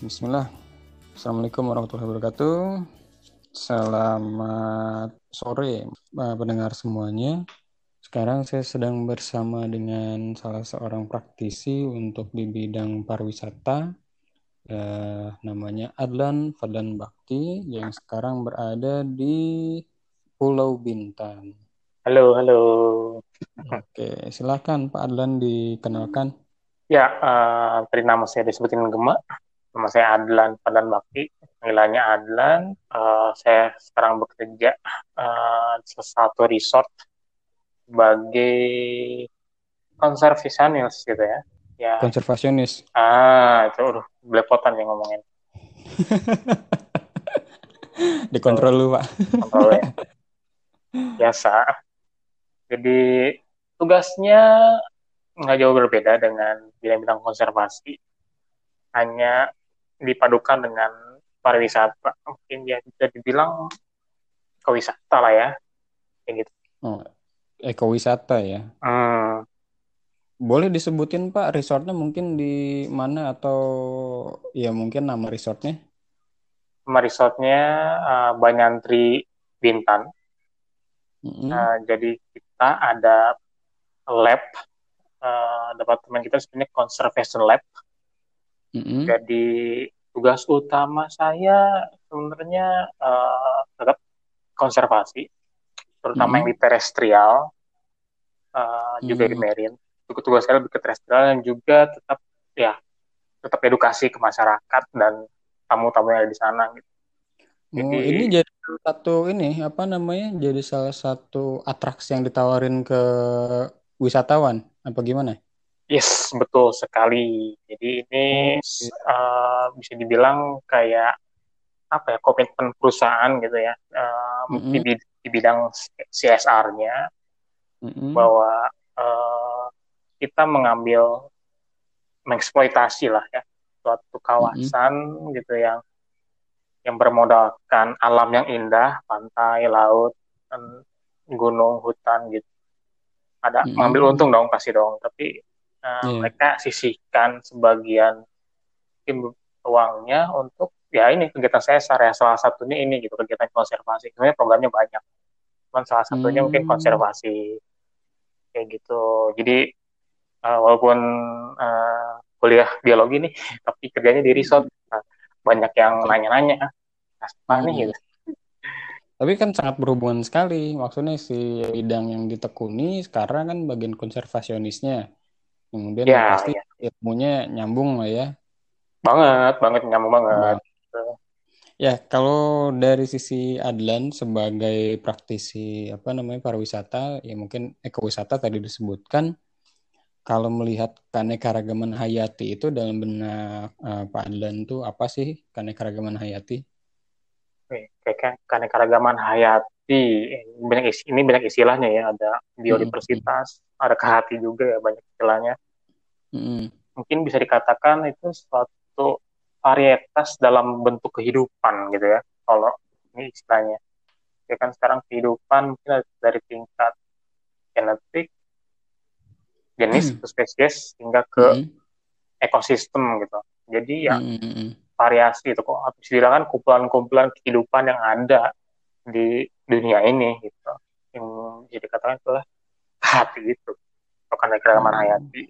Bismillah. Assalamualaikum warahmatullahi wabarakatuh. Selamat sore eh, pendengar semuanya. Sekarang saya sedang bersama dengan salah seorang praktisi untuk di bidang pariwisata. Eh, namanya Adlan Fadlan Bakti yang sekarang berada di Pulau Bintan. Halo, halo. Oke, silakan Pak Adlan dikenalkan. Ya, uh, tadi nama saya disebutin Gema. Nama saya Adlan Padan Bakti. Panggilannya Adlan. Uh, saya sekarang bekerja uh, di satu resort sebagai konservasionis gitu ya. ya. Konservasionis. Ah, itu udah belepotan yang ngomongin. Dikontrol dulu, Pak. Kontrol ya. Biasa jadi tugasnya nggak jauh berbeda dengan bidang-bidang konservasi, hanya dipadukan dengan pariwisata. Mungkin ya bisa dibilang ekowisata lah ya, kayak gitu. Oh, ekowisata ya. Hmm. Boleh disebutin Pak resortnya mungkin di mana atau ya mungkin nama resortnya? Nama resortnya uh, Banyantri Bintan. Mm -hmm. uh, jadi kita ada lab uh, departemen kita sebenarnya conservation lab. Mm-hmm. Jadi tugas utama saya sebenarnya uh, tetap konservasi, terutama mm-hmm. yang di terestrial, uh, mm-hmm. juga di marine. Tugas saya lebih ke terestrial dan juga tetap ya tetap edukasi ke masyarakat dan tamu-tamu yang ada di sana gitu. Jadi, oh, ini jadi satu ini apa namanya? Jadi salah satu atraksi yang ditawarin ke wisatawan apa gimana? Yes, betul sekali. Jadi ini uh, bisa dibilang kayak apa ya komitmen perusahaan gitu ya uh, mm-hmm. di, di bidang CSR-nya mm-hmm. bahwa uh, kita mengambil mengeksploitasi lah ya suatu kawasan mm-hmm. gitu yang yang bermodalkan alam yang indah, pantai, laut, gunung, hutan gitu. Ada hmm. mengambil untung dong pasti dong, tapi uh, yeah. mereka sisihkan sebagian uangnya untuk ya ini kegiatan saya ya salah satunya ini gitu kegiatan konservasi. Sebenarnya programnya banyak, cuman salah satunya hmm. mungkin konservasi kayak gitu. Jadi uh, walaupun uh, kuliah biologi nih, tapi kerjanya di resort. Nah, banyak yang nanya-nanya nih hmm. gitu tapi kan sangat berhubungan sekali maksudnya si bidang yang ditekuni sekarang kan bagian konservasionisnya kemudian ya, pasti ya. ilmunya nyambung lah ya banget banget nyambung banget nah. ya kalau dari sisi Adlan sebagai praktisi apa namanya pariwisata ya mungkin ekowisata tadi disebutkan kalau melihat keanekaragaman hayati itu dalam benak uh, Pak Adlan itu apa sih keanekaragaman hayati? Kayak keanekaragaman hayati banyak isi, ini banyak istilahnya ya ada biodiversitas, hmm. ada kehati juga ya banyak istilahnya. Hmm. Mungkin bisa dikatakan itu suatu varietas dalam bentuk kehidupan gitu ya kalau ini istilahnya. Ya kan sekarang kehidupan mungkin dari tingkat genetik, jenis hmm. spesies hingga ke hmm. ekosistem gitu. Jadi ya hmm. variasi itu kok bisa dibilang kumpulan-kumpulan kehidupan yang ada di dunia ini gitu. Yang jadi katakan itulah hati itu. Bukan hmm. hayati.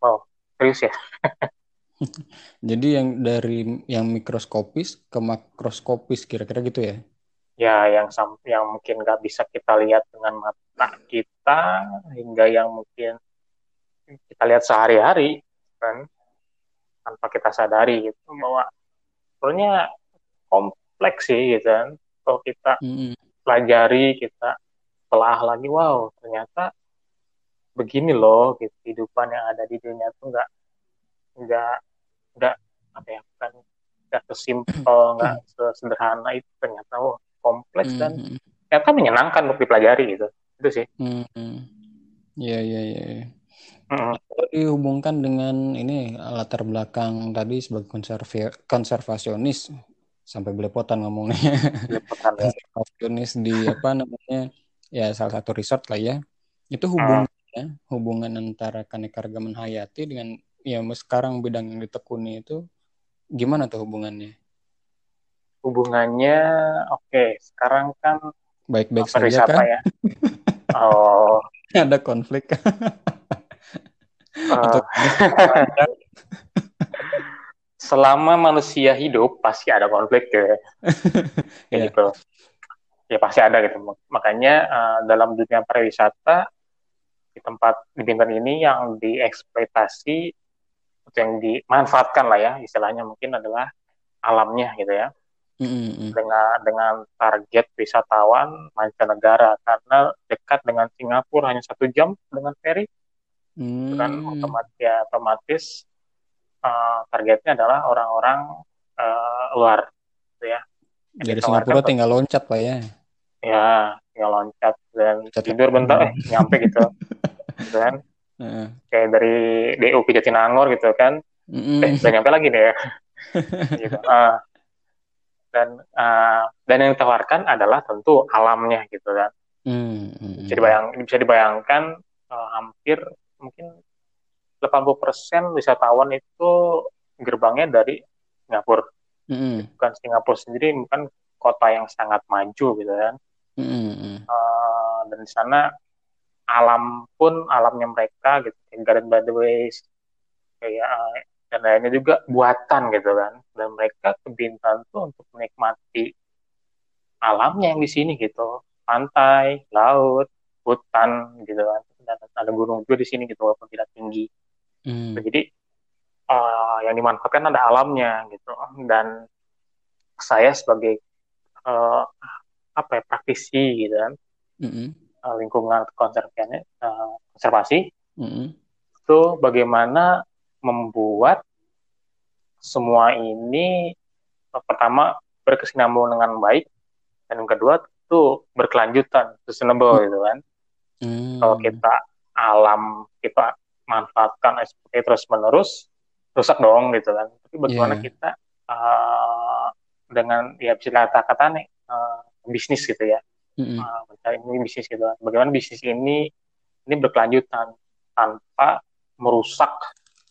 Wow, serius ya. jadi yang dari yang mikroskopis ke makroskopis kira-kira gitu ya? ya yang yang mungkin nggak bisa kita lihat dengan mata kita hingga yang mungkin kita lihat sehari-hari kan tanpa kita sadari gitu bahwa sebenarnya kompleks sih gitu kan kalau kita mm-hmm. pelajari kita telah lagi wow ternyata begini loh gitu. Kehidupan yang ada di dunia itu nggak nggak nggak apa ya kan nggak sesimpel nggak sesederhana itu. Ternyata wow kompleks dan mm -hmm. ternyata menyenangkan untuk dipelajari gitu. Itu sih. Mm -hmm. ya ya ya mm Kalau dihubungkan dengan ini latar belakang tadi sebagai konservasionis sampai belepotan ngomongnya belepotan, ya. di apa namanya ya salah satu resort lah ya itu hubungannya mm. hubungan antara keanekaragaman hayati dengan ya sekarang bidang yang ditekuni itu gimana tuh hubungannya? Hubungannya, oke, okay, sekarang kan baik-baik saja kan? Ya? Oh, ada konflik. uh, selama manusia hidup pasti ada konflik ya, yeah. gitu. Ya pasti ada gitu. Makanya uh, dalam dunia pariwisata di tempat di Bintan ini yang dieksploitasi atau yang dimanfaatkan lah ya istilahnya mungkin adalah alamnya gitu ya mm-hmm. dengan dengan target wisatawan mancanegara karena dekat dengan Singapura hanya satu jam dengan ferry mm. kan otomatis ya otomatis uh, targetnya adalah orang-orang uh, luar gitu ya. Dari Singapura tinggal loncat pak ya. Ya tinggal loncat dan loncat. tidur bentar eh nyampe gitu. Gitu kan. Uh. kayak dari DU ke Jatinangor gitu kan. Mm. eh udah nyampe lagi deh. Gitu uh, dan uh, dan yang ditawarkan adalah tentu alamnya gitu kan. Mm. bisa dibayang bisa dibayangkan uh, hampir mungkin 80% wisatawan itu gerbangnya dari Singapura. Mm. bukan Singapura sendiri bukan kota yang sangat maju gitu kan. Mm-hmm. Uh, dan di sana alam pun alamnya mereka gitu kayak Garden by the Ways kayak uh, dan lainnya juga buatan gitu kan. Dan mereka ke Bintan tuh untuk menikmati alamnya yang di sini gitu. Pantai laut hutan gitu kan. Dan ada gunung juga di sini gitu walaupun tidak tinggi mm. jadi uh, yang dimanfaatkan ada alamnya gitu dan saya sebagai uh, apa ya praktisi gitu kan mm-hmm. lingkungan konservasinya uh, konservasi mm-hmm. itu bagaimana membuat semua ini uh, pertama berkesinambungan dengan baik dan yang kedua itu berkelanjutan sustainable mm-hmm. gitu kan mm-hmm. kalau kita alam kita manfaatkan seperti terus menerus rusak dong gitu kan. Tapi bagaimana yeah. kita uh, dengan ya bisa kata-kata nih uh, bisnis gitu ya. Mm-hmm. uh, ini bisnis gitu. Bagaimana bisnis ini ini berkelanjutan tanpa merusak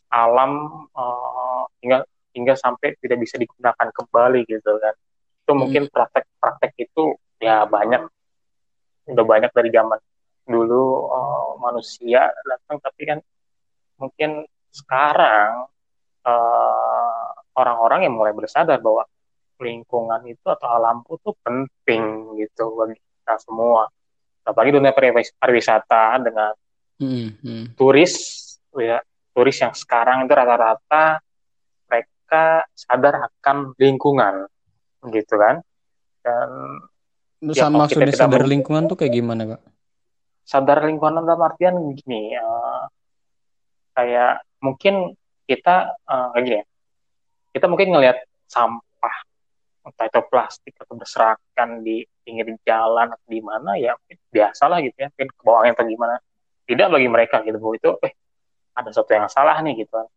alam uh, hingga hingga sampai tidak bisa digunakan kembali gitu kan. Itu mungkin praktek-praktek itu ya banyak. Udah banyak dari zaman dulu uh, manusia datang tapi kan mungkin sekarang uh, orang-orang yang mulai bersadar bahwa lingkungan itu atau alamku tuh penting gitu bagi kita semua. Apalagi dunia pariwisata dengan hmm, hmm. turis, ya turis yang sekarang itu rata-rata mereka sadar akan lingkungan, gitu kan? Dan ya, sama maksudnya sadar lingkungan tuh kayak gimana, Kak? Sadar lingkungan dalam artian gini, uh, kayak mungkin kita uh, kayak gini ya, kita mungkin ngelihat sampah entah itu plastik atau berserakan di pinggir jalan atau di mana ya biasalah gitu ya mungkin ke bawah atau gimana tidak bagi mereka gitu bahwa itu eh ada sesuatu yang salah nih gitu kan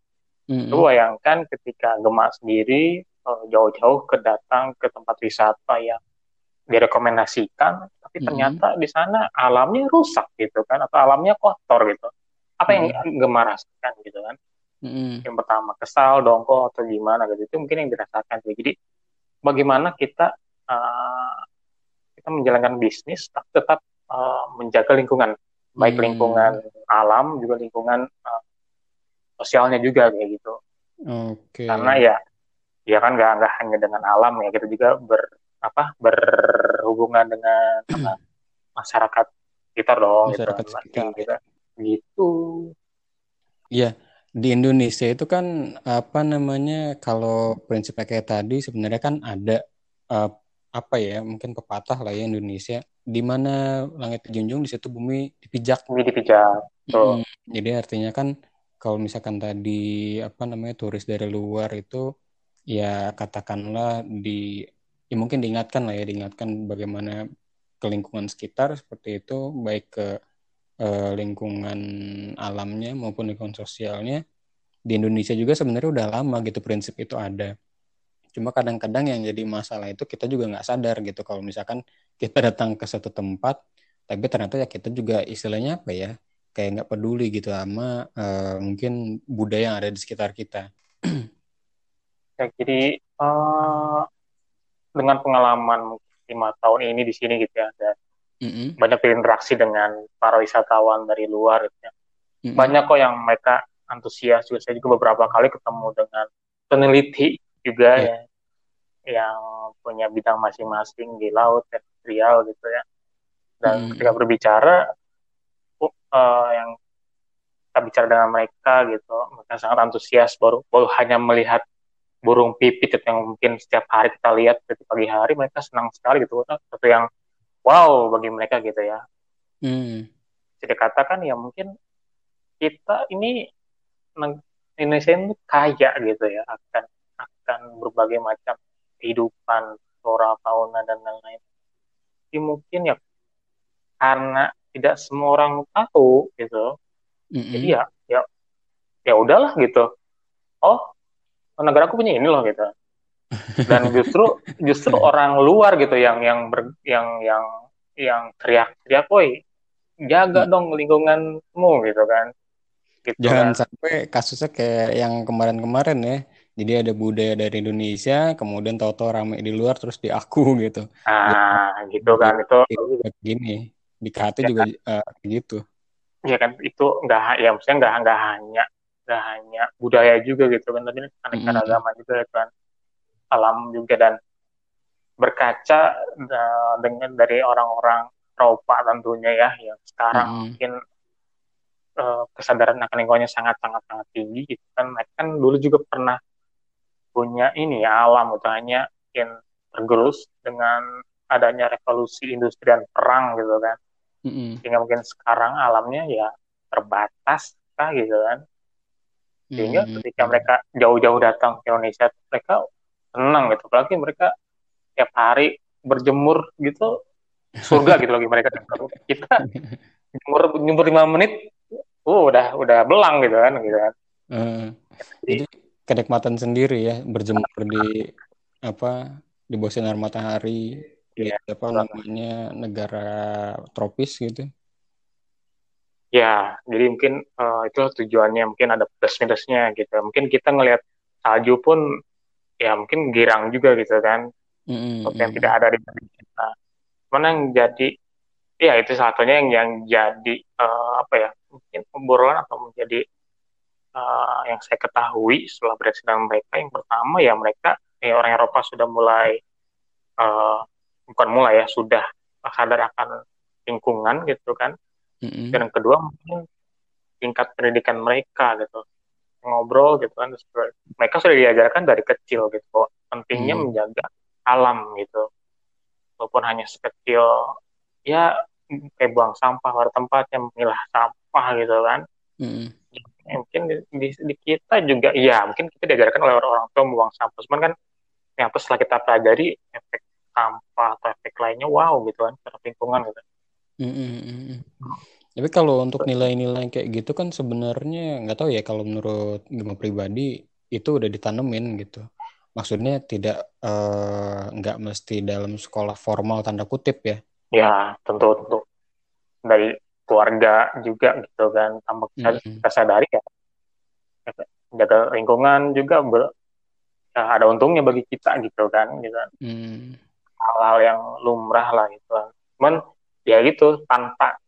mm-hmm. lu bayangkan ketika gemak sendiri uh, jauh-jauh kedatang ke tempat wisata yang direkomendasikan tapi mm-hmm. ternyata di sana alamnya rusak gitu kan atau alamnya kotor gitu apa yang mm-hmm. gemar rasakan gitu kan mm-hmm. yang pertama kesal dongkol atau gimana gitu itu mungkin yang dirasakan jadi bagaimana kita uh, kita menjalankan bisnis tapi tetap uh, menjaga lingkungan baik hmm. lingkungan alam juga lingkungan uh, sosialnya juga kayak gitu okay. karena ya ya kan nggak nggak hanya dengan alam ya kita juga ber apa berhubungan dengan apa, masyarakat kita dong gitu. masyarakat gitu, sekitar. gitu gitu iya di Indonesia itu kan apa namanya kalau prinsipnya kayak tadi sebenarnya kan ada uh, apa ya mungkin pepatah lah ya Indonesia di mana langit dijunjung di situ bumi dipijak. Bumi dipijak. Hmm, jadi artinya kan kalau misalkan tadi apa namanya turis dari luar itu ya katakanlah di ya mungkin diingatkan lah ya diingatkan bagaimana ke lingkungan sekitar seperti itu baik ke uh, lingkungan alamnya maupun lingkungan sosialnya di Indonesia juga sebenarnya udah lama gitu prinsip itu ada. Cuma kadang-kadang yang jadi masalah itu kita juga nggak sadar gitu. Kalau misalkan kita datang ke satu tempat tapi ternyata ya kita juga istilahnya apa ya kayak nggak peduli gitu sama uh, mungkin budaya yang ada di sekitar kita. Ya jadi uh, dengan pengalaman lima tahun ini di sini gitu ya dan mm-hmm. banyak berinteraksi dengan para wisatawan dari luar gitu ya. Mm-hmm. Banyak kok yang mereka antusias juga saya juga beberapa kali ketemu dengan peneliti juga yeah. ya yang punya bidang masing-masing di laut industrial gitu ya dan mm-hmm. ketika berbicara uh, yang kita bicara dengan mereka gitu mereka sangat antusias baru baru hanya melihat burung pipit yang mungkin setiap hari kita lihat di pagi hari mereka senang sekali gitu satu yang wow bagi mereka gitu ya hmm. jadi katakan ya mungkin kita ini Indonesia ini kaya gitu ya akan akan berbagai macam kehidupan flora fauna dan lain-lain jadi mungkin ya karena tidak semua orang tahu gitu mm-hmm. jadi ya ya ya udahlah gitu oh negara aku punya ini loh gitu dan justru justru orang luar gitu yang yang ber, yang yang yang teriak-teriak, woi jaga hmm. dong lingkunganmu gitu kan. Gitu Jangan kan. sampai kasusnya kayak yang kemarin-kemarin ya. Jadi ada budaya dari Indonesia, kemudian tahu-tahu rame di luar terus di aku gitu. Ah, gitu kan itu. Gini, di KT ya, juga kan? uh, gitu. Ya kan itu enggak ya maksudnya enggak enggak hanya gak hanya budaya juga gitu kan tapi aneka agama juga kan alam juga dan berkaca uh, dengan dari orang-orang Eropa tentunya ya yang sekarang mm. mungkin uh, kesadaran akan lingkungannya sangat sangat sangat tinggi gitu kan mereka kan dulu juga pernah punya ini ya alam itu hanya mungkin tergerus dengan adanya revolusi industri dan perang gitu kan mm -hmm. sehingga mungkin sekarang alamnya ya terbatas kah gitu kan sehingga hmm. ketika mereka jauh-jauh datang ke Indonesia mereka senang gitu. Apalagi mereka tiap hari berjemur gitu surga gitu lagi mereka. Kita jemur jemur lima menit uh, udah udah belang gitu kan gitu kan. Hmm. jadi kenikmatan sendiri ya berjemur di apa di bawah sinar matahari ya, di apa namanya negara tropis gitu. Ya jadi mungkin uh, itu tujuannya. Mungkin ada plus minusnya gitu. Mungkin kita ngelihat salju pun ya mungkin girang juga gitu kan. Mm-hmm. yang tidak ada di kita. Mana yang jadi ya itu satunya yang yang jadi uh, apa ya mungkin pemborolan atau menjadi uh, yang saya ketahui setelah berinteraksi dengan mereka yang pertama ya mereka ya orang Eropa sudah mulai uh, bukan mulai ya sudah sadar akan lingkungan gitu kan. Mm-hmm. Dan yang kedua mungkin tingkat pendidikan mereka gitu ngobrol gitu kan mereka sudah diajarkan dari kecil gitu bahwa pentingnya mm. menjaga alam gitu walaupun hanya sekecil ya kayak buang sampah pada tempatnya memilah sampah gitu kan mm. ya, mungkin di, di, di kita juga ya mungkin kita diajarkan oleh orang tua membuang sampah cuman kan yang setelah kita pelajari efek sampah atau efek lainnya wow gitu kan terhadap lingkungan gitu Mm-hmm. Tapi kalau untuk nilai-nilai kayak gitu kan sebenarnya nggak tahu ya kalau menurut gue pribadi itu udah ditanemin gitu. Maksudnya tidak eh, nggak mesti dalam sekolah formal tanda kutip ya. Ya tentu tentu dari keluarga juga gitu kan tanpa kita, mm-hmm. kita sadari ya jaga lingkungan juga ber, ya ada untungnya bagi kita gitu kan gitu. Mm. hal-hal yang lumrah lah gitu kan. Cuman ya gitu tanpa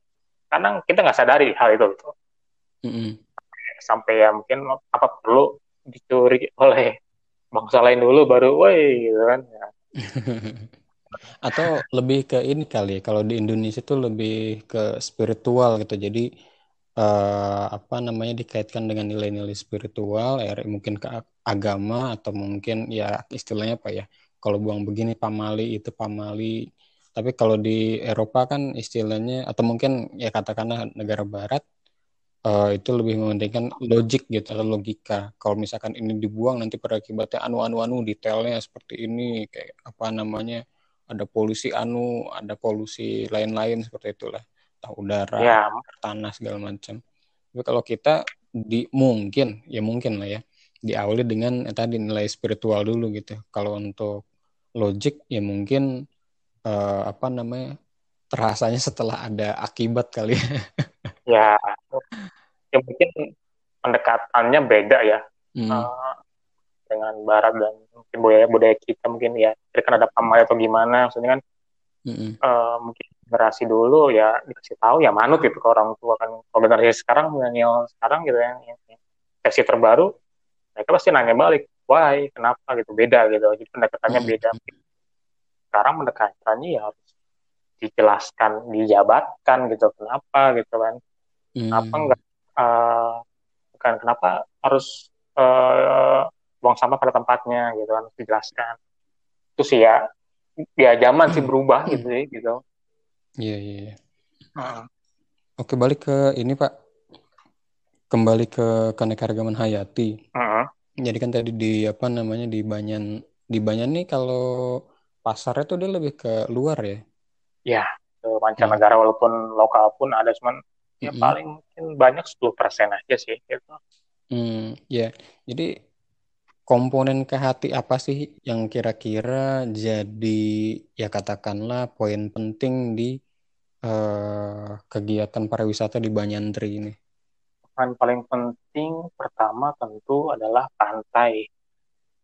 kadang kita nggak sadari hal itu gitu. Mm-hmm. sampai ya mungkin apa perlu dicuri oleh bangsa lain dulu baru woi gitu kan ya. atau lebih ke ini kali ya kalau di Indonesia itu lebih ke spiritual gitu jadi uh, apa namanya dikaitkan dengan nilai-nilai spiritual ya mungkin ke agama atau mungkin ya istilahnya apa ya kalau buang begini pamali itu pamali tapi kalau di Eropa kan istilahnya atau mungkin ya katakanlah negara Barat uh, itu lebih mementingkan logik gitu atau logika. Kalau misalkan ini dibuang nanti pada akibatnya anu anu anu detailnya seperti ini kayak apa namanya ada polusi anu, ada polusi lain-lain seperti itulah. Tahu udara, ya. tanah segala macam. Tapi kalau kita di mungkin ya mungkin lah ya diawali dengan eh, tadi nilai spiritual dulu gitu. Kalau untuk logik ya mungkin uh, apa namanya terasanya setelah ada akibat kali ya. ya, ya mungkin pendekatannya beda ya. Hmm. Uh, dengan barat dan mungkin budaya budaya kita mungkin ya karena ada pamali atau gimana maksudnya kan mm-hmm. uh, mungkin generasi dulu ya dikasih tahu ya manut gitu ke orang tua kan kalau generasi sekarang milenial sekarang gitu ya versi terbaru mereka pasti nanya balik why kenapa gitu beda gitu jadi pendekatannya mm-hmm. beda sekarang pendekatannya ya harus dijelaskan dijabatkan gitu kenapa gitu kan mm. kenapa enggak uh, kan kenapa harus uh, buang sampah pada tempatnya gitu kan dijelaskan itu sih ya ya zaman sih berubah gitu sih gitu iya iya, iya. Uh. oke balik ke ini pak kembali ke keanekaragaman hayati uh. jadi kan tadi di apa namanya di Banyan di Banyan nih kalau pasarnya tuh dia lebih ke luar ya ya ke mancanegara hmm. walaupun lokal pun ada cuman ya hmm. paling mungkin banyak 10% aja sih gitu. Hmm, ya. Jadi komponen ke hati apa sih yang kira-kira jadi ya katakanlah poin penting di uh, kegiatan pariwisata di Banyandri ini? Yang paling penting pertama tentu adalah pantai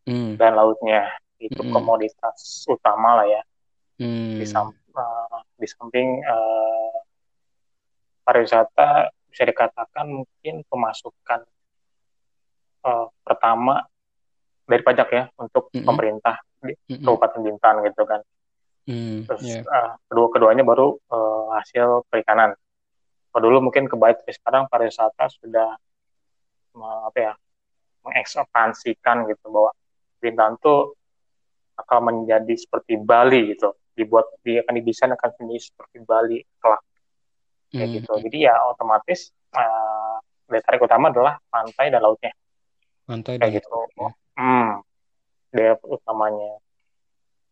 hmm. dan lautnya itu hmm. komoditas utama lah ya. Hmm. Di, sam uh, di samping uh, pariwisata bisa dikatakan mungkin pemasukan uh, pertama dari pajak ya untuk mm -hmm. pemerintah di mm -hmm. Kabupaten Bintan gitu kan. Mm, Terus yeah. uh, kedua keduanya baru uh, hasil perikanan. Kalau dulu mungkin kebaik tapi sekarang pariwisata sudah uh, apa ya mengekspansikan gitu bahwa Bintan tuh akan menjadi seperti Bali gitu. Dibuat dia akan didesain akan menjadi seperti Bali kelak. Kayak hmm. gitu. jadi ya otomatis uh, daya tarik utama adalah pantai dan lautnya. Pantai kayak gitu. Ya. hmm, daya utamanya.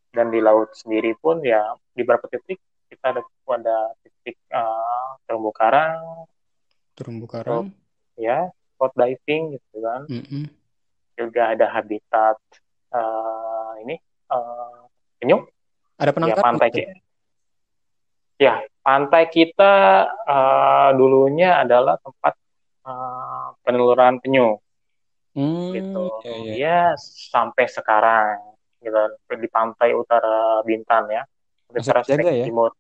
Dan di laut sendiri pun ya di beberapa titik kita ada ada titik uh, terumbu karang. Terumbu karang. ya spot diving gitu kan. Mm -hmm. juga ada habitat uh, ini uh, penyu ada penangkaran ya, pantai gitu? ya pantai kita uh, dulunya adalah tempat uh, peneluran penyu. Hmm, gitu. ya, ya. ya sampai sekarang gitu di pantai utara Bintan ya. Utara ya? timur.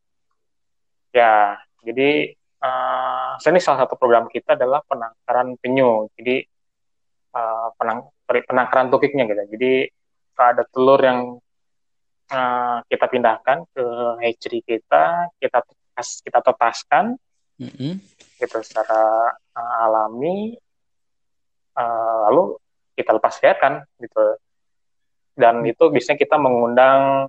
Ya jadi uh, ini salah satu program kita adalah penangkaran penyu. Jadi uh, penang penangkaran tukiknya gitu. Jadi ada telur yang uh, kita pindahkan ke hatchery kita kita kita tetaskan mm-hmm. gitu secara uh, alami uh, lalu kita lepas liarkan gitu dan mm-hmm. itu biasanya kita mengundang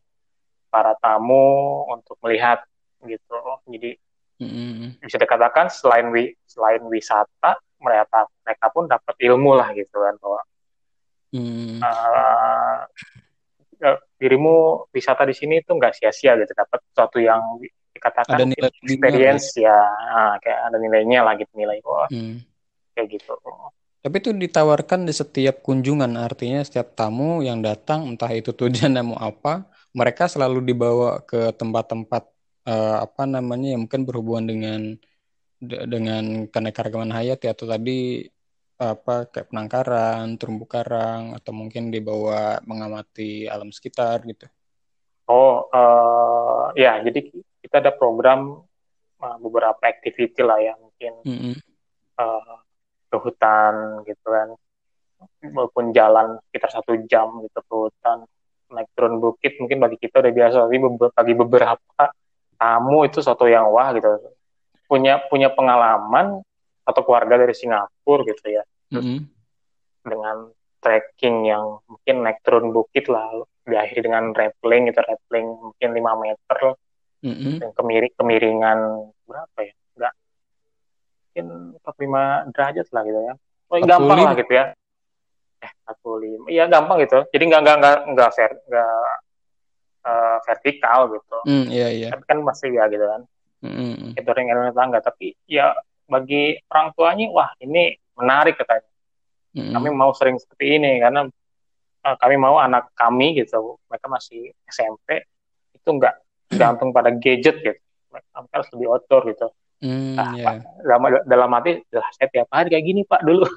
para tamu untuk melihat gitu jadi mm-hmm. bisa dikatakan selain wi selain wisata mereka mereka pun dapat ilmu lah gitu kan bahwa mm-hmm. uh, dirimu wisata di sini itu nggak sia-sia gitu dapat sesuatu yang dikatakan ada nilai experience ya nah, kayak ada nilainya lah gitu nilai wah hmm. kayak gitu tapi itu ditawarkan di setiap kunjungan artinya setiap tamu yang datang entah itu tujuannya mau apa mereka selalu dibawa ke tempat-tempat uh, apa namanya yang mungkin berhubungan dengan dengan keanekaragaman hayati atau tadi apa kayak penangkaran, terumbu karang atau mungkin dibawa mengamati alam sekitar gitu. Oh, uh, ya jadi kita ada program uh, beberapa activity lah ya mungkin mm -hmm. uh, ke hutan gitu kan maupun jalan sekitar satu jam gitu ke hutan naik turun bukit mungkin bagi kita udah biasa tapi bagi beberapa tamu itu suatu yang wah gitu punya punya pengalaman atau keluarga dari Singapura gitu ya. Mm -hmm. dengan trekking yang mungkin naik turun bukit lah diakhiri dengan rappelling itu rappelling mungkin 5 meter mm-hmm. yang kemiring kemiringan berapa ya? Enggak. Mungkin 45 derajat lah gitu ya. Oh, gampang lah gitu ya. Eh 45 iya gampang gitu. Jadi nggak nggak nggak nggak ver, nggak uh, vertikal gitu. Mm, iya, iya. tapi kan masih ya gitu kan. Mm-hmm. itu ringan tangga tapi ya bagi orang tuanya wah ini menarik katanya hmm. kami mau sering seperti ini karena uh, kami mau anak kami gitu mereka masih SMP itu nggak gantung pada gadget gitu mereka harus lebih outdoor gitu mm, nah, yeah. pak, dalam dalam hati lah saya tiap hari kayak gini pak dulu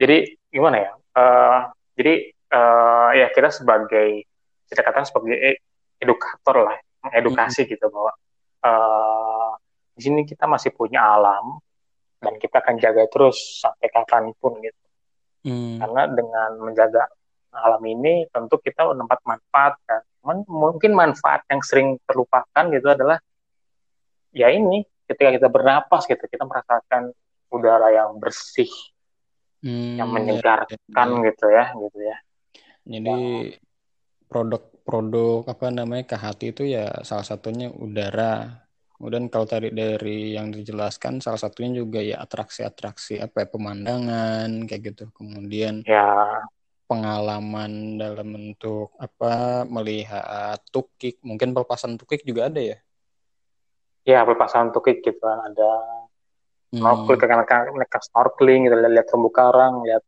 jadi gimana ya uh, jadi uh, ya kita sebagai kita katakan sebagai edukator lah edukasi mm -hmm. gitu bahwa uh, di sini kita masih punya alam dan kita akan jaga terus sampai kapan pun gitu. Mm. Karena dengan menjaga alam ini tentu kita mendapat manfaat kan. Mungkin manfaat yang sering terlupakan gitu adalah ya ini ketika kita bernapas gitu kita merasakan udara yang bersih hmm, yang menyegarkan ya, ya. gitu ya gitu ya. Jadi produk-produk apa namanya KHT itu ya salah satunya udara. Kemudian kalau tadi dari yang dijelaskan salah satunya juga ya atraksi-atraksi apa ya, pemandangan kayak gitu. Kemudian ya pengalaman dalam bentuk apa melihat tukik, mungkin pelepasan tukik juga ada ya? Ya, pelepasan tukik gitu kan ada hmm. snorkel mereka snorkeling gitu lihat terumbu karang, lihat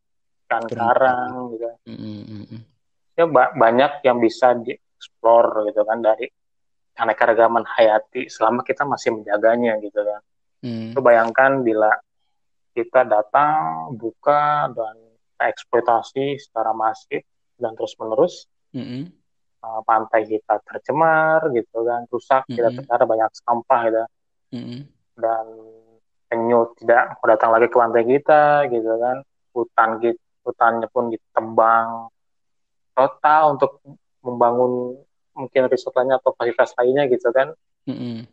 ikan karang gitu. Hmm, hmm, hmm ya ba banyak yang bisa dieksplor gitu kan dari keanekaragaman hayati selama kita masih menjaganya gitu kan. Hmm. Itu bayangkan bila kita datang, buka dan eksploitasi secara masif dan terus menerus. -hmm. uh, pantai kita tercemar gitu kan, rusak, -hmm. kita ternyata banyak sampah gitu. -hmm. Dan penyu tidak mau datang lagi ke pantai kita gitu kan, hutan gitu, hutannya pun ditebang, total untuk membangun mungkin resort lainnya atau fasilitas lainnya gitu kan. Mm-hmm.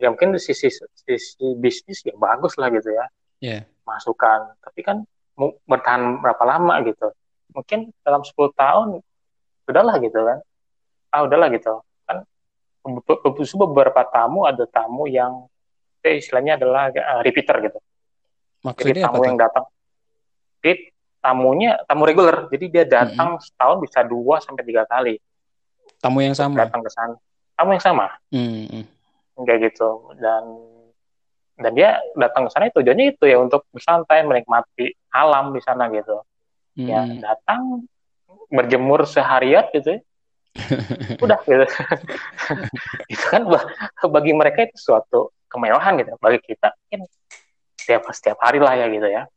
ya mungkin di sisi sisi bisnis ya bagus lah gitu ya. Yeah. masukan. Tapi kan bertahan berapa lama gitu. Mungkin dalam 10 tahun udahlah gitu kan. Ah udahlah gitu. Kan beberapa tamu ada tamu yang eh, istilahnya adalah uh, repeater gitu. Maksudnya jadi tamu yang datang. Repeat tamunya tamu reguler. Jadi dia datang mm -hmm. setahun bisa dua sampai tiga kali. Tamu yang sama? Datang ke sana. Tamu yang sama. Mm -hmm. kayak gitu. Dan dan dia datang ke sana tujuannya itu ya untuk bersantai menikmati alam di sana gitu. Mm -hmm. ya datang berjemur seharian gitu ya. udah gitu. Itu kan bagi mereka itu suatu kemewahan gitu. Bagi kita mungkin setiap setiap hari lah ya gitu ya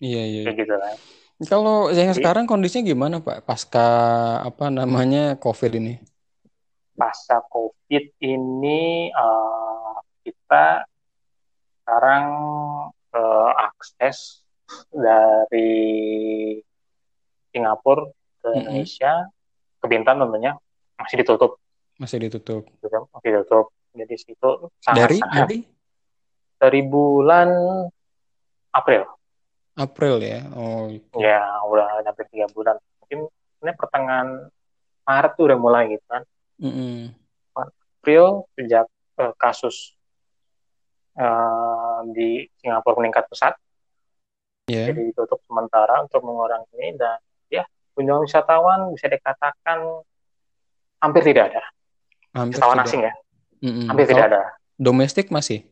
Iya iya. Kayak gitu kan. Kalau yang sekarang kondisinya gimana Pak pasca apa namanya COVID ini? Pasca COVID ini uh, kita sekarang uh, akses dari Singapura ke mm -hmm. Indonesia ke Bintan tentunya masih ditutup. Masih ditutup. Masih ditutup. Jadi situ sangat dari dari dari bulan April. April ya. Oh. Ya, udah hampir tiga bulan. Mungkin ini pertengahan Maret tuh udah mulai gitu kan. Mm -hmm. April sejak uh, kasus uh, di Singapura meningkat pesat. Yeah. Jadi ditutup sementara untuk mengurangi ini dan ya kunjungan wisatawan bisa dikatakan hampir tidak ada. Hampir wisatawan tidak. asing ya. Mm -hmm. Hampir oh, tidak ada. Domestik masih?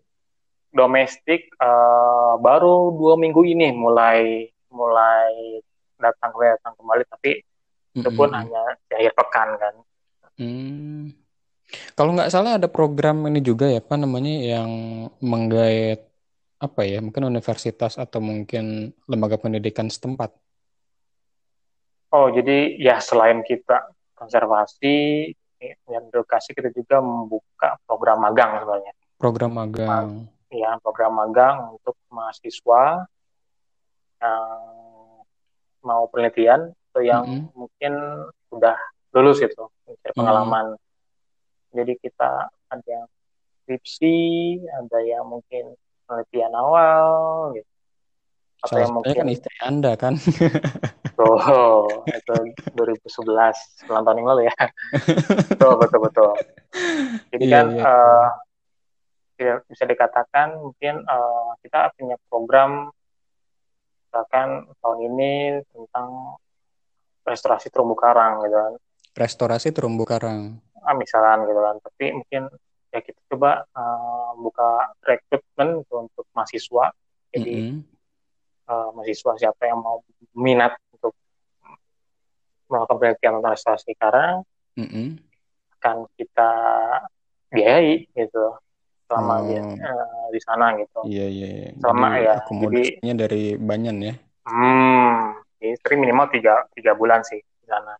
Domestik uh, baru dua minggu ini mulai mulai datang datang kembali tapi mm-hmm. itu pun hanya di akhir pekan kan. Hmm. Kalau nggak salah ada program ini juga ya apa namanya yang menggait apa ya mungkin universitas atau mungkin lembaga pendidikan setempat. Oh jadi ya selain kita konservasi dan edukasi kita juga membuka program magang sebenarnya. Program magang ya program magang untuk mahasiswa yang mau penelitian atau yang mm -hmm. mungkin sudah lulus itu mencari pengalaman. Mm -hmm. Jadi kita ada yang skripsi, ada yang mungkin penelitian awal, gitu. Atau Salah yang mungkin kan istri Anda kan. oh, itu 2011, 9 tahun yang lalu ya. betul, betul, betul. Jadi yeah, kan yeah. Uh, ya, bisa dikatakan mungkin uh, kita punya program misalkan tahun ini tentang restorasi terumbu karang gitu kan. Restorasi terumbu karang. Ah, misalkan gitu kan. Tapi mungkin ya kita coba uh, buka rekrutmen untuk mahasiswa. Jadi mm -hmm. uh, mahasiswa siapa yang mau minat untuk melakukan penelitian tentang restorasi karang mm -hmm. akan kita biayai gitu selama oh. dia uh, di sana gitu. Iya iya. iya. Selama jadi, ya. Akomodasinya dari Banyan ya. Hmm, istri minimal tiga tiga bulan sih di sana.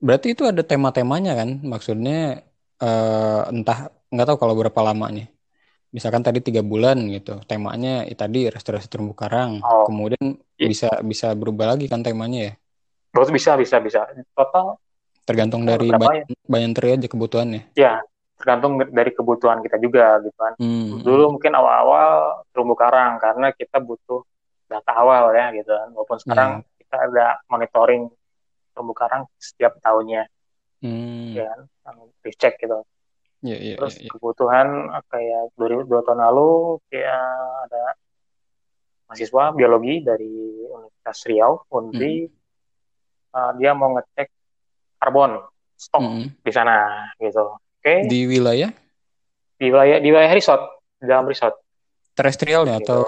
berarti itu ada tema-temanya kan? Maksudnya uh, entah nggak tahu kalau berapa lamanya. Misalkan tadi tiga bulan gitu, temanya ya, tadi restorasi terumbu karang. Oh. Kemudian iya. bisa bisa berubah lagi kan temanya ya? Terus bisa bisa bisa. Total tergantung dari banyak, ya? banyak aja kebutuhannya. Ya, tergantung dari kebutuhan kita juga gitu kan. Hmm. Dulu mungkin awal-awal terumbu karang karena kita butuh data awal ya gitu kan. Walaupun sekarang yeah. kita ada monitoring terumbu karang setiap tahunnya. Hmm. Ya kan, dicek gitu. Yeah, yeah, Terus yeah, yeah. kebutuhan kayak dua, dua tahun lalu kayak ada mahasiswa biologi dari Universitas Riau, Unri, hmm. uh, dia mau ngecek karbon stok hmm. di sana gitu okay. di wilayah di wilayah di wilayah resort di dalam resort terestrialnya gitu. atau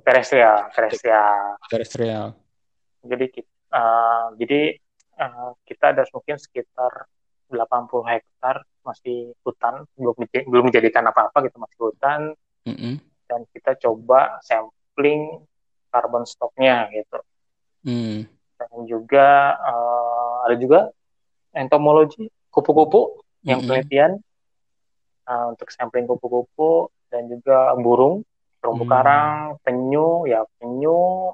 terestrial terestrial terestrial jadi uh, jadi uh, kita ada mungkin sekitar 80 hektar masih hutan belum belum menjadikan apa-apa gitu masih hutan mm -hmm. dan kita coba sampling karbon stoknya gitu mm. dan juga uh, ada juga entomologi kupu-kupu yang mm-hmm. penelitian uh, untuk sampling kupu-kupu dan juga burung, terumbu mm. karang, penyu, ya penyu,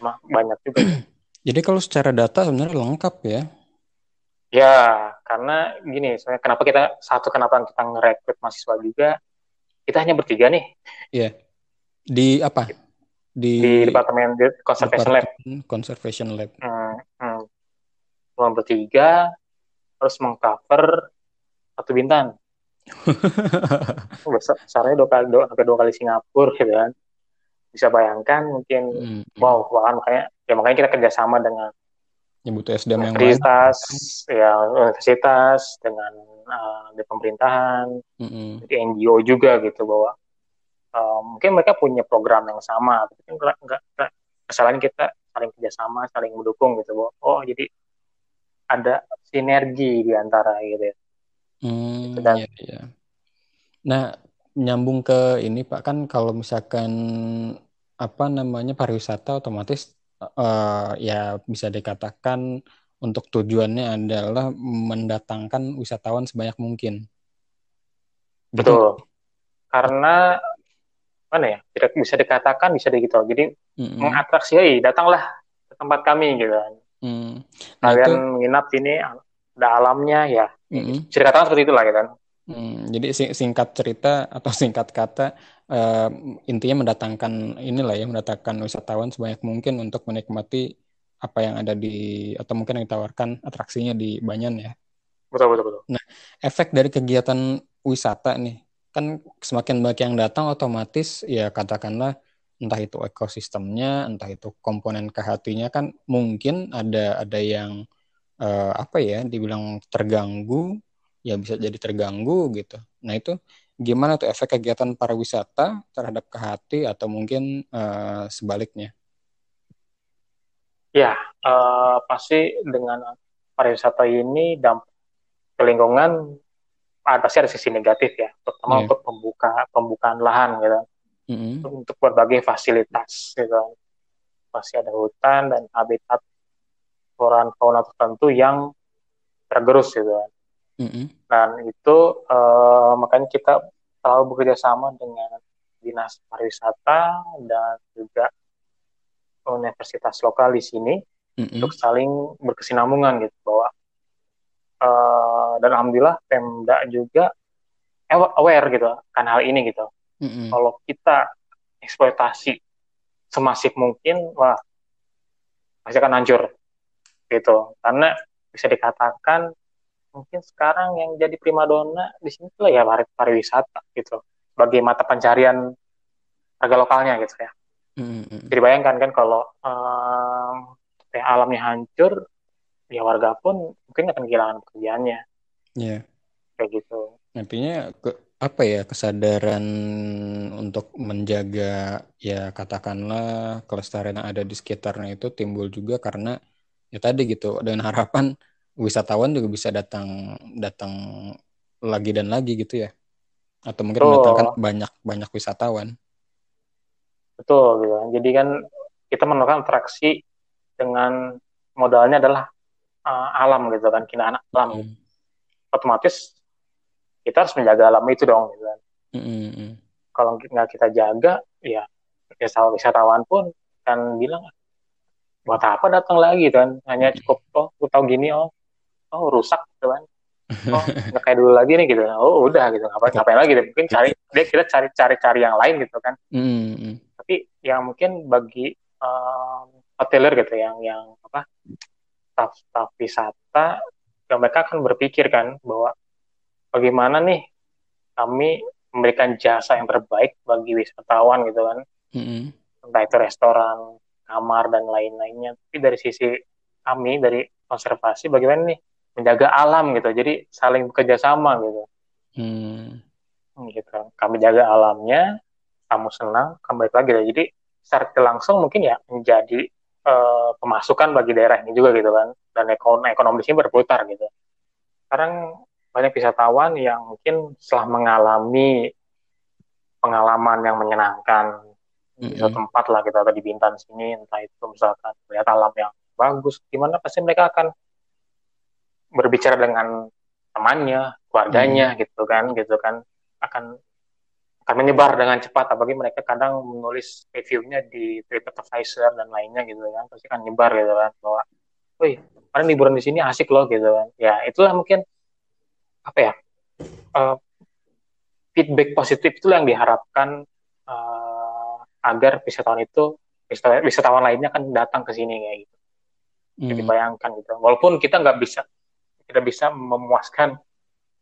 mah banyak juga. Jadi kalau secara data sebenarnya lengkap ya? Ya, karena gini, soalnya kenapa kita satu kenapa kita ngerekrut mahasiswa juga, kita hanya bertiga nih. Iya. Di apa? Di, di departemen conservation lab. Conservation lab. Hmm, hmm. Cuma bertiga, harus mengcover satu bintang. Besarnya dua kali dua, sampai dua kali Singapura gitu kan. Bisa bayangkan mungkin hmm. wow bahkan makanya ya makanya kita kerjasama dengan ya butuh SDM yang universitas ya universitas dengan uh, di pemerintahan mm-hmm. di NGO juga gitu bahwa uh, mungkin mereka punya program yang sama tapi kan enggak, enggak, kesalahan kita saling kerjasama saling mendukung gitu bahwa oh jadi ada sinergi di antara gitu ya. Hmm, Dan, iya, iya. Nah, nyambung ke ini Pak kan kalau misalkan apa namanya pariwisata otomatis uh, ya bisa dikatakan untuk tujuannya adalah mendatangkan wisatawan sebanyak mungkin. Gitu? Betul. Karena mana ya tidak bisa dikatakan bisa begitu. Jadi mm -hmm. mengatraksi, hey, datanglah ke tempat kami gitu kan. Hmm. Nah, Kalian itu... menginap sini ada alamnya ya. Hmm. Cerita seperti itulah gitu kan. Hmm, jadi singkat cerita atau singkat kata uh, intinya mendatangkan inilah ya mendatangkan wisatawan sebanyak mungkin untuk menikmati apa yang ada di atau mungkin yang ditawarkan atraksinya di Banyan ya. Betul betul betul. Nah, efek dari kegiatan wisata nih kan semakin banyak yang datang otomatis ya katakanlah entah itu ekosistemnya, entah itu komponen KHT-nya kan mungkin ada ada yang uh, apa ya dibilang terganggu, ya bisa jadi terganggu gitu. Nah itu gimana tuh efek kegiatan pariwisata terhadap KHT atau mungkin uh, sebaliknya? Ya uh, pasti dengan pariwisata ini dampak ke lingkungan pasti ada sisi negatif ya, terutama yeah. untuk pembuka pembukaan lahan gitu mm-hmm. untuk berbagai fasilitas gitu masih ada hutan dan habitat flora fauna tertentu yang tergerus gitu mm-hmm. dan itu uh, makanya kita selalu bekerja sama dengan dinas pariwisata dan juga universitas lokal di sini mm-hmm. untuk saling berkesinambungan gitu bahwa uh, dan alhamdulillah Pemda juga aware gitu kan hal ini gitu Mm-hmm. Kalau kita eksploitasi semasif mungkin, wah pasti akan hancur gitu. Karena bisa dikatakan mungkin sekarang yang jadi primadona di sini tuh ya pariwisata gitu, sebagai mata pencarian harga lokalnya gitu ya. Mm-hmm. Jadi bayangkan kan kalau um, ya alamnya hancur, ya warga pun mungkin akan kehilangan pekerjaannya. Iya. Yeah. Kayak gitu. Nantinya ke, apa ya kesadaran untuk menjaga ya katakanlah kelestarian yang ada di sekitarnya itu timbul juga karena ya tadi gitu dengan harapan wisatawan juga bisa datang datang lagi dan lagi gitu ya atau mungkin betul. mendatangkan banyak banyak wisatawan betul gitu jadi kan kita menemukan atraksi dengan modalnya adalah uh, alam gitu kan keindahan alam mm. otomatis kita harus menjaga alam itu dong gitu kan. Mm. kalau nggak kita jaga ya wisatawan wisatawan pun kan bilang buat apa datang lagi kan? Hanya cukup oh aku tahu gini oh oh rusak gitu kan. Oh nggak kayak dulu lagi nih gitu oh udah gitu. Ngapain ngapain lagi? Gitu. mungkin cari dia kita cari cari cari yang lain gitu kan. Mm. tapi yang mungkin bagi um, hoteler gitu yang yang apa staff staff wisata yang mereka akan berpikir kan bahwa bagaimana nih kami memberikan jasa yang terbaik bagi wisatawan gitu kan. Mm-hmm. entah itu restoran kamar dan lain-lainnya. Tapi dari sisi kami dari konservasi bagaimana nih menjaga alam gitu. Jadi saling bekerja sama gitu. Mm. gitu. Kami jaga alamnya kamu senang kamu baik lagi. Jadi secara langsung mungkin ya menjadi uh, pemasukan bagi daerah ini juga gitu kan. Dan ekonomi ekonomi sini berputar gitu. Sekarang banyak wisatawan yang mungkin setelah mengalami pengalaman yang menyenangkan di suatu tempat lah kita gitu, di Bintan sini entah itu misalkan melihat alam yang bagus gimana pasti mereka akan berbicara dengan temannya keluarganya mm. gitu kan gitu kan. Akan akan menyebar dengan cepat apalagi mereka kadang menulis reviewnya di TripAdvisor dan lainnya gitu kan pasti akan nyebar gitu kan bahwa wih kemarin liburan di sini asik loh gitu kan. Ya itulah mungkin apa ya uh, feedback positif itu yang diharapkan uh, agar wisatawan itu wisatawan, wisatawan lainnya akan datang ke sini kayak gitu. Hmm. Jadi bayangkan gitu. Walaupun kita nggak bisa tidak bisa memuaskan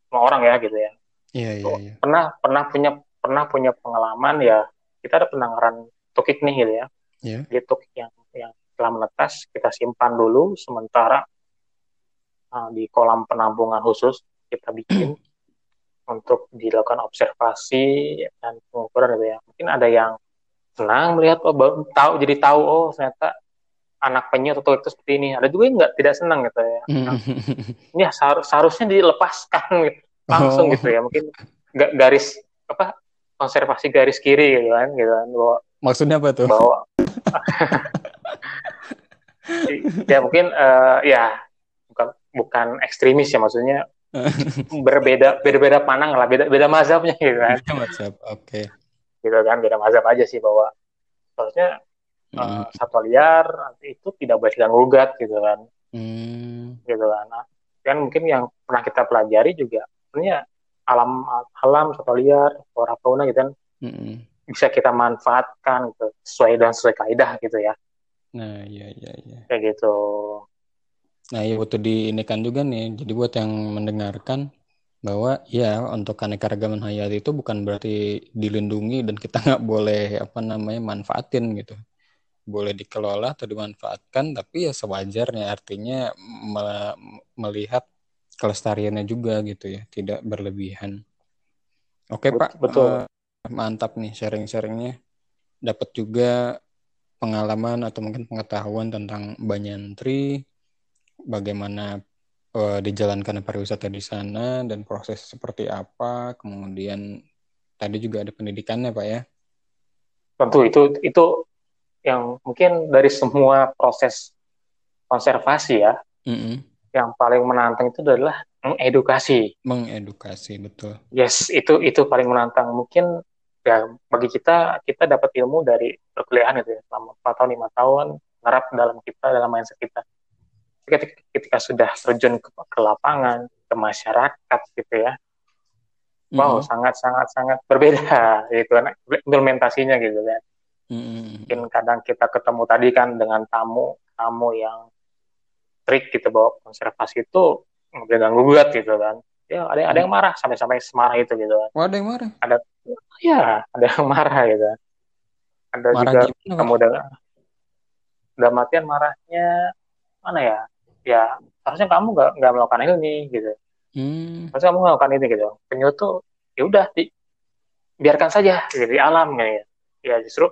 semua orang ya gitu ya. Iya, iya, iya. Pernah pernah punya pernah punya pengalaman ya kita ada penangkaran tukik nih gitu ya. Yeah. Dia tukik yang yang telah menetas kita simpan dulu sementara uh, di kolam penampungan khusus kita bikin untuk dilakukan observasi dan pengukuran gitu ya. Mungkin ada yang senang melihat oh baru tahu jadi tahu oh ternyata anak penyu atau itu seperti ini. Ada juga yang nggak tidak senang gitu ya. Nah, ini seharusnya dilepaskan gitu, langsung oh. gitu ya. Mungkin nggak garis apa konservasi garis kiri gitu kan gitu kan bahwa maksudnya apa tuh? Bahwa ya mungkin uh, ya bukan bukan ekstremis ya maksudnya berbeda beda-beda panang lah beda beda mazhabnya gitu kan beda mazhab oke okay. gitu kan beda mazhab aja sih bahwa seharusnya hmm. uh, satwa liar itu tidak boleh diganggu gugat gitu kan hmm. gitu kan nah, kan mungkin yang pernah kita pelajari juga sebenarnya alam alam satwa liar flora fauna gitu kan hmm. bisa kita manfaatkan gitu sesuai dan sesuai kaidah gitu ya nah iya iya iya kayak gitu Nah, ya butuh diinikan juga nih. Jadi buat yang mendengarkan bahwa ya untuk keanekaragaman hayati itu bukan berarti dilindungi dan kita nggak boleh apa namanya manfaatin gitu. Boleh dikelola atau dimanfaatkan, tapi ya sewajarnya artinya me melihat kelestariannya juga gitu ya, tidak berlebihan. Oke Pak, betul. Uh, mantap nih sharing-sharingnya. Dapat juga pengalaman atau mungkin pengetahuan tentang Banyantri, bagaimana uh, dijalankan pariwisata di sana dan proses seperti apa, kemudian tadi juga ada pendidikannya pak ya? Tentu itu itu yang mungkin dari semua proses konservasi ya, mm -hmm. yang paling menantang itu adalah mengedukasi. Mengedukasi betul. Yes, itu itu paling menantang. Mungkin ya bagi kita kita dapat ilmu dari perkuliahan itu ya selama 4 tahun lima tahun ngerap dalam kita dalam mindset kita ketika, ketika sudah terjun ke, ke lapangan ke masyarakat gitu ya. Wow mm-hmm. sangat sangat sangat berbeda gitu kan implementasinya gitu kan. Mungkin kadang kita ketemu tadi kan dengan tamu tamu yang trik gitu bahwa konservasi itu nggak ganggu gugat gitu kan. Ya ada ada yang marah sampai sampai semarah itu gitu kan. Oh, ada yang marah? Ada ya ada yang marah gitu. Ada marah juga kamu dengan dalam artian marahnya mana ya ya harusnya kamu nggak nggak melakukan ini gitu hmm. harusnya kamu melakukan ini gitu penyu tuh ya udah di, biarkan saja gitu, di alam gitu ya justru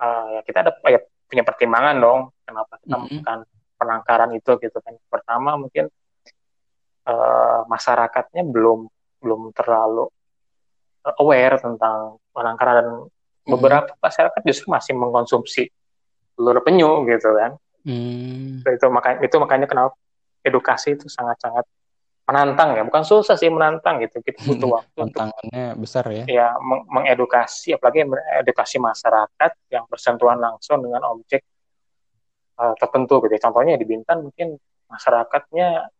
uh, ya kita ada ya, punya pertimbangan dong kenapa kita hmm. melakukan penangkaran itu gitu kan pertama mungkin uh, masyarakatnya belum belum terlalu aware tentang penangkaran dan hmm. beberapa masyarakat justru masih mengkonsumsi telur penyu gitu kan Hmm. Itu makanya itu makanya kenapa edukasi itu sangat-sangat menantang ya bukan susah sih menantang gitu kita butuh waktu tantangannya untuk, besar ya ya meng mengedukasi apalagi edukasi masyarakat yang bersentuhan langsung dengan objek uh, tertentu gitu ya. contohnya di Bintan mungkin masyarakatnya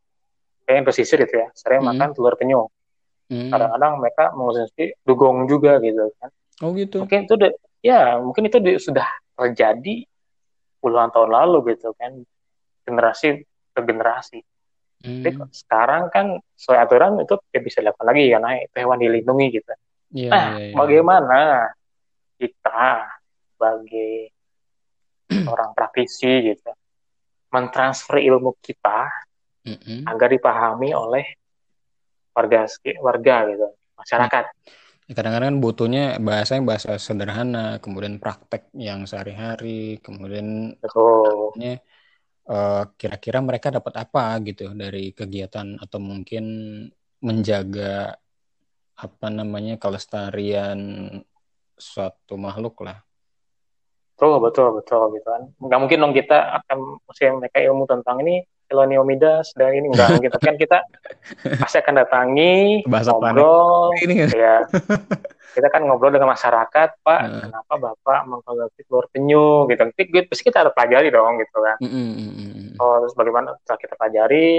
kayak pesisir gitu ya sering hmm. makan telur penyu hmm. kadang-kadang mereka mengonsumsi dugong juga gitu kan oh gitu mungkin itu ya mungkin itu sudah terjadi puluhan tahun lalu gitu kan generasi ke generasi Hmm. Tapi sekarang kan sesuai aturan itu tidak bisa dilakukan lagi karena itu hewan dilindungi gitu. Yeah, nah, yeah, yeah. bagaimana kita sebagai orang praktisi gitu mentransfer ilmu kita mm -hmm. agar dipahami oleh warga warga gitu masyarakat. Ya, kadang-kadang butuhnya bahasa yang bahasa sederhana, kemudian praktek yang sehari-hari, kemudian kira eh, kira-kira mereka dapat apa gitu dari kegiatan atau mungkin menjaga apa namanya kelestarian suatu makhluk lah. Betul, betul, betul gitu kan. Nggak mungkin dong kita akan mesti mereka ilmu tentang ini Eloniomidas dan ini enggak mungkin tapi kan. Kita pasti akan datangi Bahasa ngobrol ini ya. Kita kan ngobrol dengan masyarakat pak uh. kenapa bapak mengkonsumsi telur penyu? Gitu. Gitu pasti kita ada pelajari dong gitu kan. Mm -hmm. oh, terus bagaimana setelah kita pelajari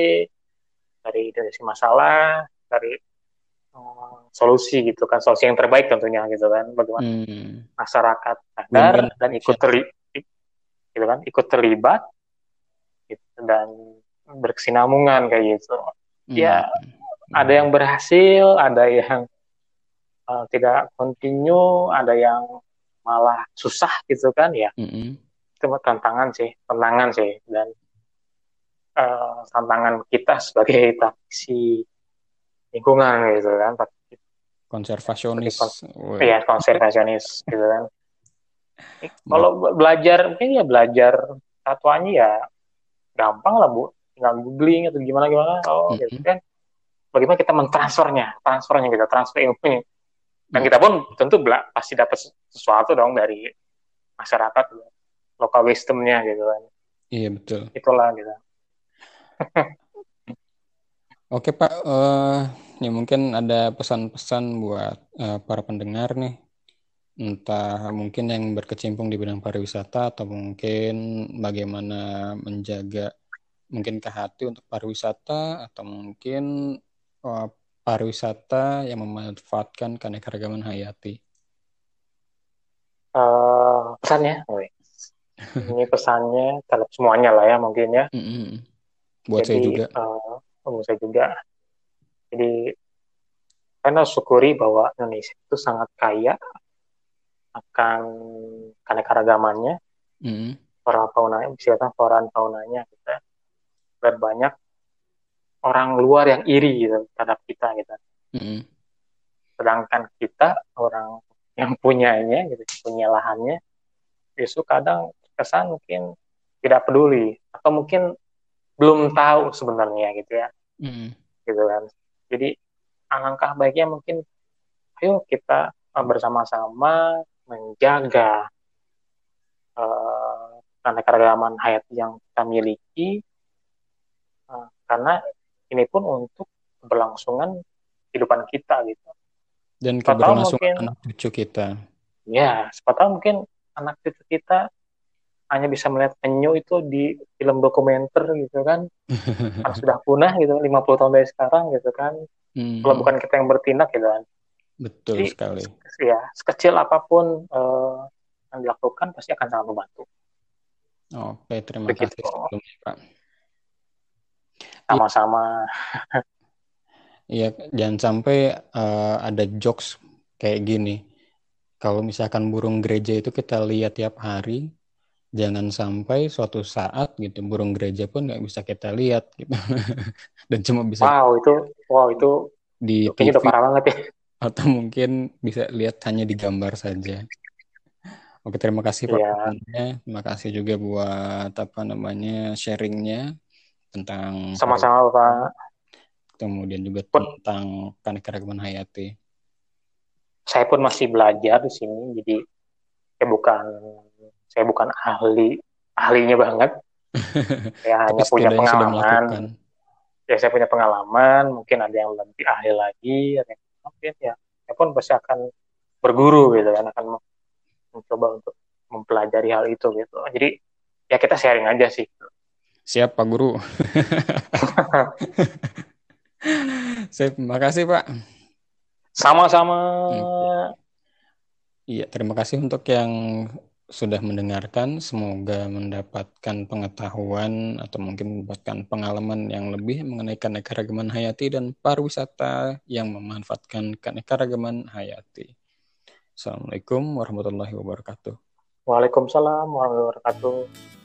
dari dari masalah dari um, solusi gitu kan. Solusi yang terbaik tentunya gitu kan. Bagaimana mm. masyarakat sadar dan ikut terlibat gitu kan. Ikut terlibat gitu, dan berkesinambungan kayak gitu mm. ya ada yang berhasil ada yang uh, tidak continue, ada yang malah susah gitu kan ya. Mm-hmm. Itu tantangan sih, tantangan sih dan uh, tantangan kita sebagai praktisi lingkungan gitu kan. Konservasionis. Iya, konservasionis gitu kan. Kalau belajar mungkin ya belajar satuannya ya gampang lah bu, tinggal googling atau gimana gimana. Oh, mm-hmm. gitu kan. Bagaimana kita mentransfernya, transfernya gitu, transfer ilmunya dan kita pun tentu pasti dapat sesuatu dong dari masyarakat lokal wisdomnya gitu kan. Iya betul. Itulah gitu. Oke pak uh, ya mungkin ada pesan-pesan buat uh, para pendengar nih. Entah mungkin yang berkecimpung di bidang pariwisata atau mungkin bagaimana menjaga mungkin ke hati untuk pariwisata atau mungkin uh, pariwisata yang memanfaatkan keanekaragaman hayati? Uh, pesannya, ini pesannya terhadap semuanya lah ya mungkin ya. Mm -hmm. Buat Jadi, saya juga. Uh, buat saya juga. Jadi karena syukuri bahwa Indonesia itu sangat kaya akan keanekaragamannya, mm -hmm. flora faunanya, bisa flora faunanya kita dan banyak orang luar yang iri gitu terhadap kita gitu. Mm-hmm. Sedangkan kita orang yang punyanya gitu, punya lahannya, justru kadang kesan mungkin tidak peduli atau mungkin belum tahu sebenarnya gitu ya, mm-hmm. gitu kan. Jadi alangkah baiknya mungkin, ayo kita eh, bersama-sama menjaga uh, keanekaragaman hayat yang kita miliki, karena ini pun untuk keberlangsungan kehidupan kita gitu. Dan keberlangsungan mungkin, anak cucu kita. Ya, siapa tahu mungkin anak cucu kita hanya bisa melihat penyu itu di film dokumenter gitu kan. Karena sudah punah gitu 50 tahun dari sekarang gitu kan. Hmm. Kalau bukan kita yang bertindak gitu kan. Betul Jadi, sekali. Ya, sekecil apa pun uh, yang dilakukan pasti akan sangat membantu. Oke, terima Begitu. kasih sebelumnya, Pak. Sama-sama. Iya, jangan sampai uh, ada jokes kayak gini. Kalau misalkan burung gereja itu kita lihat tiap hari, jangan sampai suatu saat gitu burung gereja pun nggak bisa kita lihat gitu. Dan cuma bisa Wow, itu wow itu di TV udah parah banget ya. Atau mungkin bisa lihat hanya di gambar saja. Oke, terima kasih Pak. Yeah. Terima kasih juga buat apa namanya sharingnya tentang sama-sama Pak. Kemudian juga tentang keanekaragaman hayati. Saya pun masih belajar di sini, jadi saya bukan saya bukan ahli ahlinya banget. saya hanya punya pengalaman. ya saya punya pengalaman mungkin ada yang lebih ahli lagi ada yang mungkin ya saya pun pasti akan berguru gitu kan akan mencoba untuk mempelajari hal itu gitu jadi ya kita sharing aja sih siap pak guru terima kasih pak sama-sama iya terima kasih untuk yang sudah mendengarkan. Semoga mendapatkan pengetahuan atau mungkin mendapatkan pengalaman yang lebih mengenai keanekaragaman hayati dan pariwisata yang memanfaatkan keanekaragaman hayati. Assalamualaikum warahmatullahi wabarakatuh. Waalaikumsalam warahmatullahi wabarakatuh.